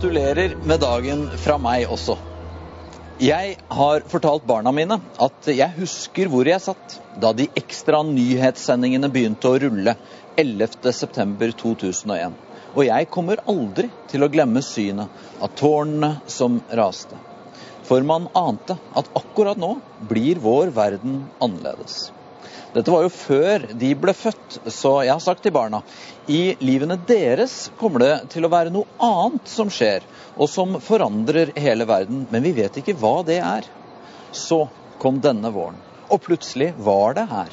Gratulerer med dagen fra meg også. Jeg har fortalt barna mine at jeg husker hvor jeg satt da de ekstra nyhetssendingene begynte å rulle 11.9.2001. Og jeg kommer aldri til å glemme synet av tårnene som raste. For man ante at akkurat nå blir vår verden annerledes. Dette var jo før de ble født, så jeg har sagt til barna i livene deres kommer det til å være noe annet som skjer, og som forandrer hele verden, men vi vet ikke hva det er. Så kom denne våren, og plutselig var det her.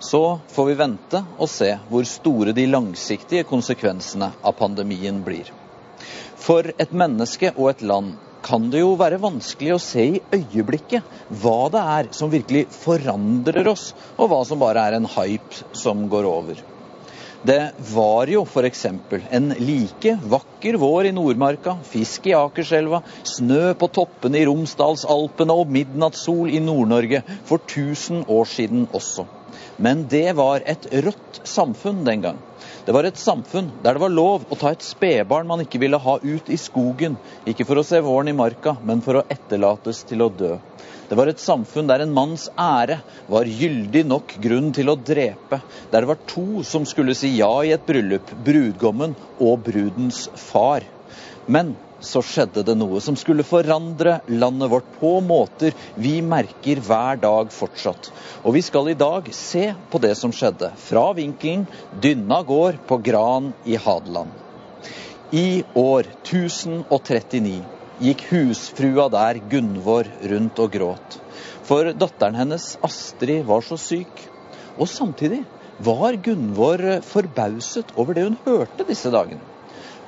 Så får vi vente og se hvor store de langsiktige konsekvensene av pandemien blir. For et menneske og et land kan det jo være vanskelig å se i øyeblikket hva det er som virkelig forandrer oss, og hva som bare er en hype som går over. Det var jo f.eks. en like vakker vår i Nordmarka, fisk i Akerselva, snø på toppene i Romsdalsalpene og midnattssol i Nord-Norge for 1000 år siden også. Men det var et rått samfunn den gang. Det var et samfunn der det var lov å ta et spedbarn man ikke ville ha ut i skogen, ikke for å se våren i marka, men for å etterlates til å dø. Det var et samfunn der en manns ære var gyldig nok grunn til å drepe, der det var to som skulle si ja i et bryllup, brudgommen og brudens far. Men så skjedde det noe som skulle forandre landet vårt på måter vi merker hver dag fortsatt. Og vi skal i dag se på det som skjedde, fra vinkelen Dynna gård på Gran i Hadeland. I år 1039 gikk husfrua der, Gunvor, rundt og gråt. For datteren hennes, Astrid, var så syk. Og samtidig var Gunvor forbauset over det hun hørte disse dagene.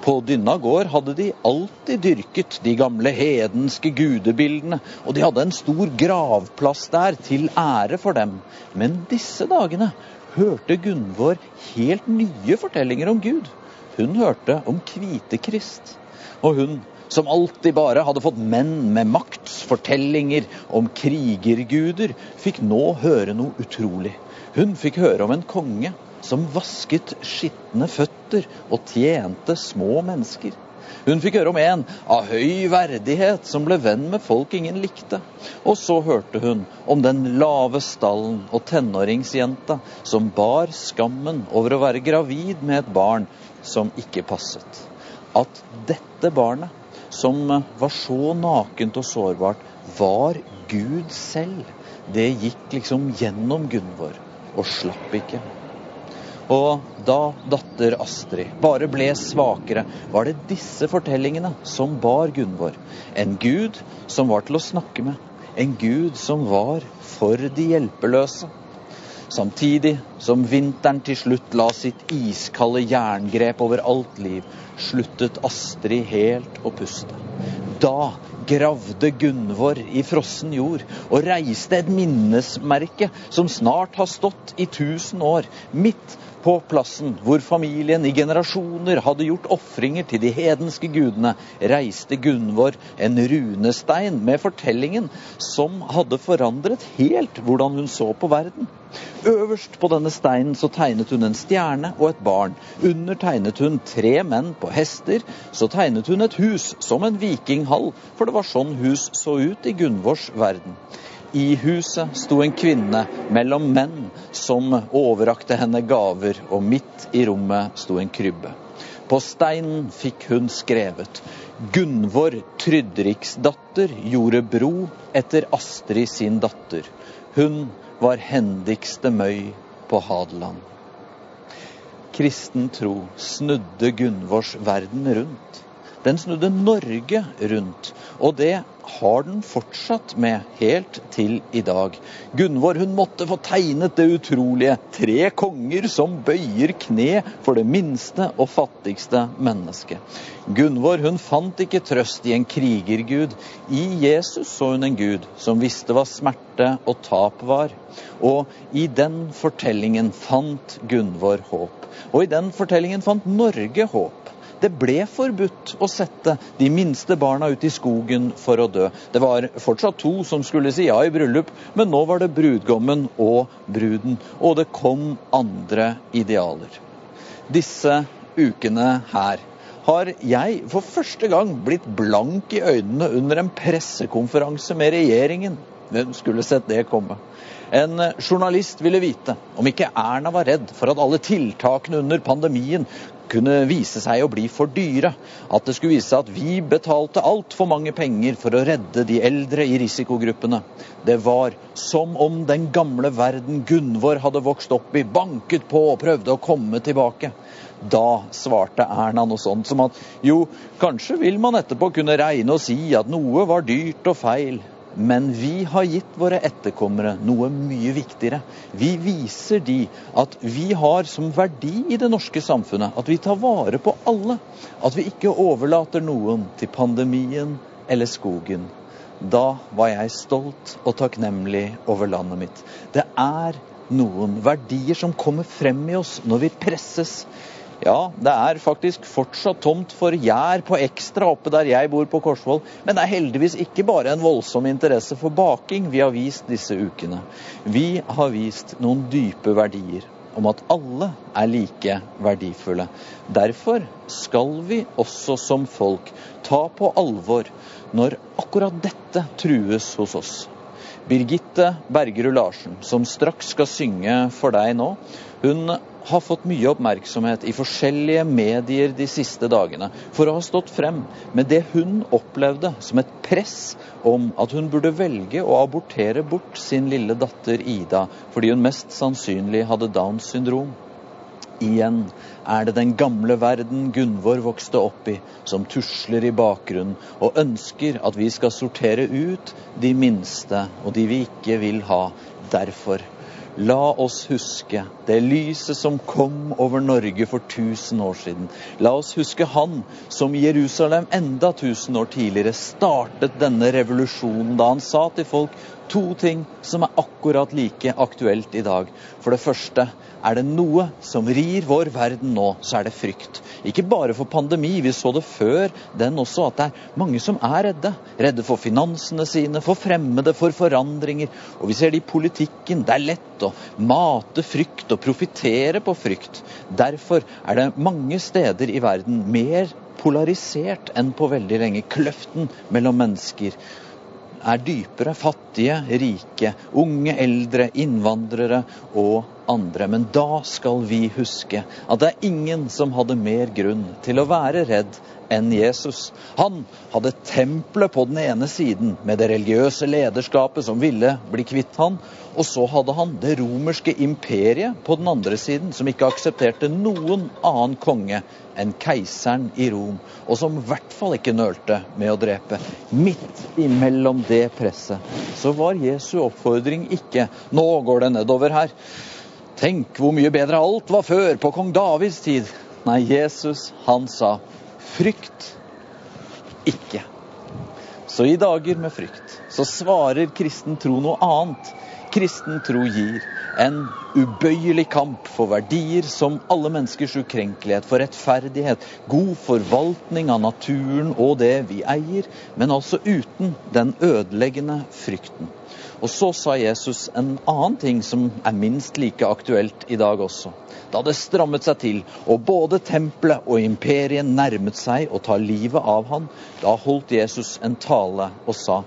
På Dynna gård hadde de alltid dyrket de gamle hedenske gudebildene, og de hadde en stor gravplass der til ære for dem. Men disse dagene hørte Gunvor helt nye fortellinger om Gud. Hun hørte om Kvitekrist. Og hun, som alltid bare hadde fått menn med maktsfortellinger om krigerguder, fikk nå høre noe utrolig. Hun fikk høre om en konge som vasket skitne føtter og tjente små mennesker. Hun fikk høre om en av høy verdighet som ble venn med folk ingen likte. Og så hørte hun om den lave stallen og tenåringsjenta som bar skammen over å være gravid med et barn som ikke passet. At dette barnet, som var så nakent og sårbart, var Gud selv. Det gikk liksom gjennom Gunvor, og slapp ikke. Og da datter Astrid bare ble svakere, var det disse fortellingene som bar Gunvor. En gud som var til å snakke med. En gud som var for de hjelpeløse. Samtidig som vinteren til slutt la sitt iskalde jerngrep over alt liv, sluttet Astrid helt å puste. Da gravde Gunvor i frossen jord og reiste et minnesmerke som snart har stått i tusen år, midt på plassen hvor familien i generasjoner hadde gjort ofringer til de hedenske gudene, reiste Gunvor en runestein med fortellingen som hadde forandret helt hvordan hun så på verden. Øverst på denne steinen så tegnet hun en stjerne og et barn. Under tegnet hun tre menn på hester. Så tegnet hun et hus som en vikinghall, for det var sånn hus så ut i Gunvors verden. I huset sto en kvinne mellom menn som overrakte henne gaver, og midt i rommet sto en krybbe. På steinen fikk hun skrevet Gunvor Trydriksdatter gjorde bro etter Astrid sin datter. Hun var hendigste møy på Hadeland. Kristen tro snudde Gunvors verden rundt. Den snudde Norge rundt, og det har den fortsatt med helt til i dag. Gunvor hun måtte få tegnet det utrolige. Tre konger som bøyer kne for det minste og fattigste mennesket. Gunvor hun fant ikke trøst i en krigergud. I Jesus så hun en gud som visste hva smerte og tap var. Og i den fortellingen fant Gunvor håp. Og i den fortellingen fant Norge håp. Det ble forbudt å sette de minste barna ut i skogen for å dø. Det var fortsatt to som skulle si ja i bryllup, men nå var det brudgommen og bruden. Og det kom andre idealer. Disse ukene her har jeg for første gang blitt blank i øynene under en pressekonferanse med regjeringen. Hvem skulle sett det komme? En journalist ville vite om ikke Erna var redd for at alle tiltakene under pandemien kunne vise seg å bli for dyre. At det skulle vise seg at vi betalte altfor mange penger for å redde de eldre i risikogruppene. Det var som om den gamle verden Gunvor hadde vokst opp i, banket på og prøvde å komme tilbake. Da svarte Erna noe sånt som at jo, kanskje vil man etterpå kunne regne og si at noe var dyrt og feil, men vi har gitt våre etterkommere noe mye viktigere. Vi viser de at vi har som verdi i det norske samfunnet at vi tar vare på alle. At vi ikke overlater noen til pandemien eller skogen. Da var jeg stolt og takknemlig over landet mitt. Det er noen verdier som kommer frem i oss når vi presses ja, det er faktisk fortsatt tomt for gjær på Ekstra oppe der jeg bor på Korsvoll. Men det er heldigvis ikke bare en voldsom interesse for baking vi har vist disse ukene. Vi har vist noen dype verdier om at alle er like verdifulle. Derfor skal vi også som folk ta på alvor når akkurat dette trues hos oss. Birgitte Bergerud Larsen, som straks skal synge for deg nå, hun har fått mye oppmerksomhet i forskjellige medier de siste dagene for å ha stått frem med det hun opplevde som et press om at hun burde velge å abortere bort sin lille datter Ida fordi hun mest sannsynlig hadde Downs syndrom. Igjen er det den gamle verden Gunvor vokste opp i, som tusler i bakgrunnen og ønsker at vi skal sortere ut de minste og de vi ikke vil ha. Derfor La oss huske det lyset som kom over Norge for 1000 år siden. La oss huske han som i Jerusalem enda 1000 år tidligere startet denne revolusjonen da han sa til folk to ting som er akkurat like aktuelt i dag. For det første er det noe som rir vår verden nå, så er det frykt. Ikke bare for pandemi, vi så det før den også, at det er mange som er redde. Redde for finansene sine, for fremmede, for forandringer. Og vi ser det i politikken. Det er lett å mate frykt og profitere på frykt. Derfor er det mange steder i verden mer polarisert enn på veldig lenge. Kløften mellom mennesker er dypere. Fattige, rike, unge, eldre, innvandrere og andre. Men da skal vi huske at det er ingen som hadde mer grunn til å være redd enn Jesus. Han hadde tempelet på den ene siden, med det religiøse lederskapet som ville bli kvitt han, og så hadde han det romerske imperiet på den andre siden, som ikke aksepterte noen annen konge enn keiseren i Rom, og som i hvert fall ikke nølte med å drepe. Midt imellom det presset så var Jesu oppfordring ikke 'nå går det nedover her'. Tenk hvor mye bedre alt var før, på kong Davids tid. Nei, Jesus, han sa frykt ikke. Så i dager med frykt så svarer kristen tro noe annet. Kristen tro gir en ubøyelig kamp for verdier som alle menneskers ukrenkelighet, for rettferdighet, god forvaltning av naturen og det vi eier, men altså uten den ødeleggende frykten. Og så sa Jesus en annen ting som er minst like aktuelt i dag også. Da det strammet seg til, og både tempelet og imperiet nærmet seg å ta livet av han, da holdt Jesus en tale og sa,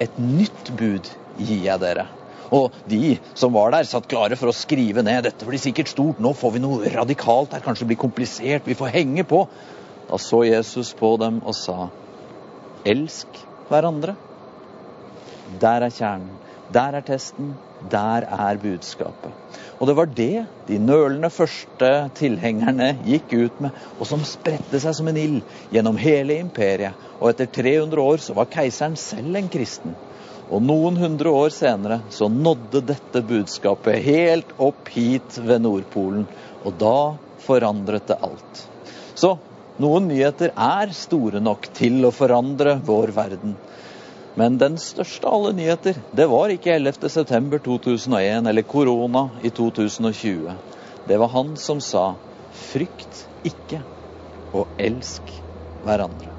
et nytt bud gir jeg dere og de som var der, satt klare for å skrive ned. Dette blir sikkert stort, nå får vi noe radikalt her, kanskje det blir komplisert, vi får henge på. Da så Jesus på dem og sa, elsk hverandre. Der er kjernen. Der er testen. Der er budskapet. Og det var det de nølende første tilhengerne gikk ut med, og som spredte seg som en ild gjennom hele imperiet. Og etter 300 år så var keiseren selv en kristen. Og noen hundre år senere så nådde dette budskapet helt opp hit ved Nordpolen. Og da forandret det alt. Så noen nyheter er store nok til å forandre vår verden. Men den største av alle nyheter, det var ikke 11.9.2001 eller korona i 2020. Det var han som sa 'frykt ikke, og elsk hverandre'.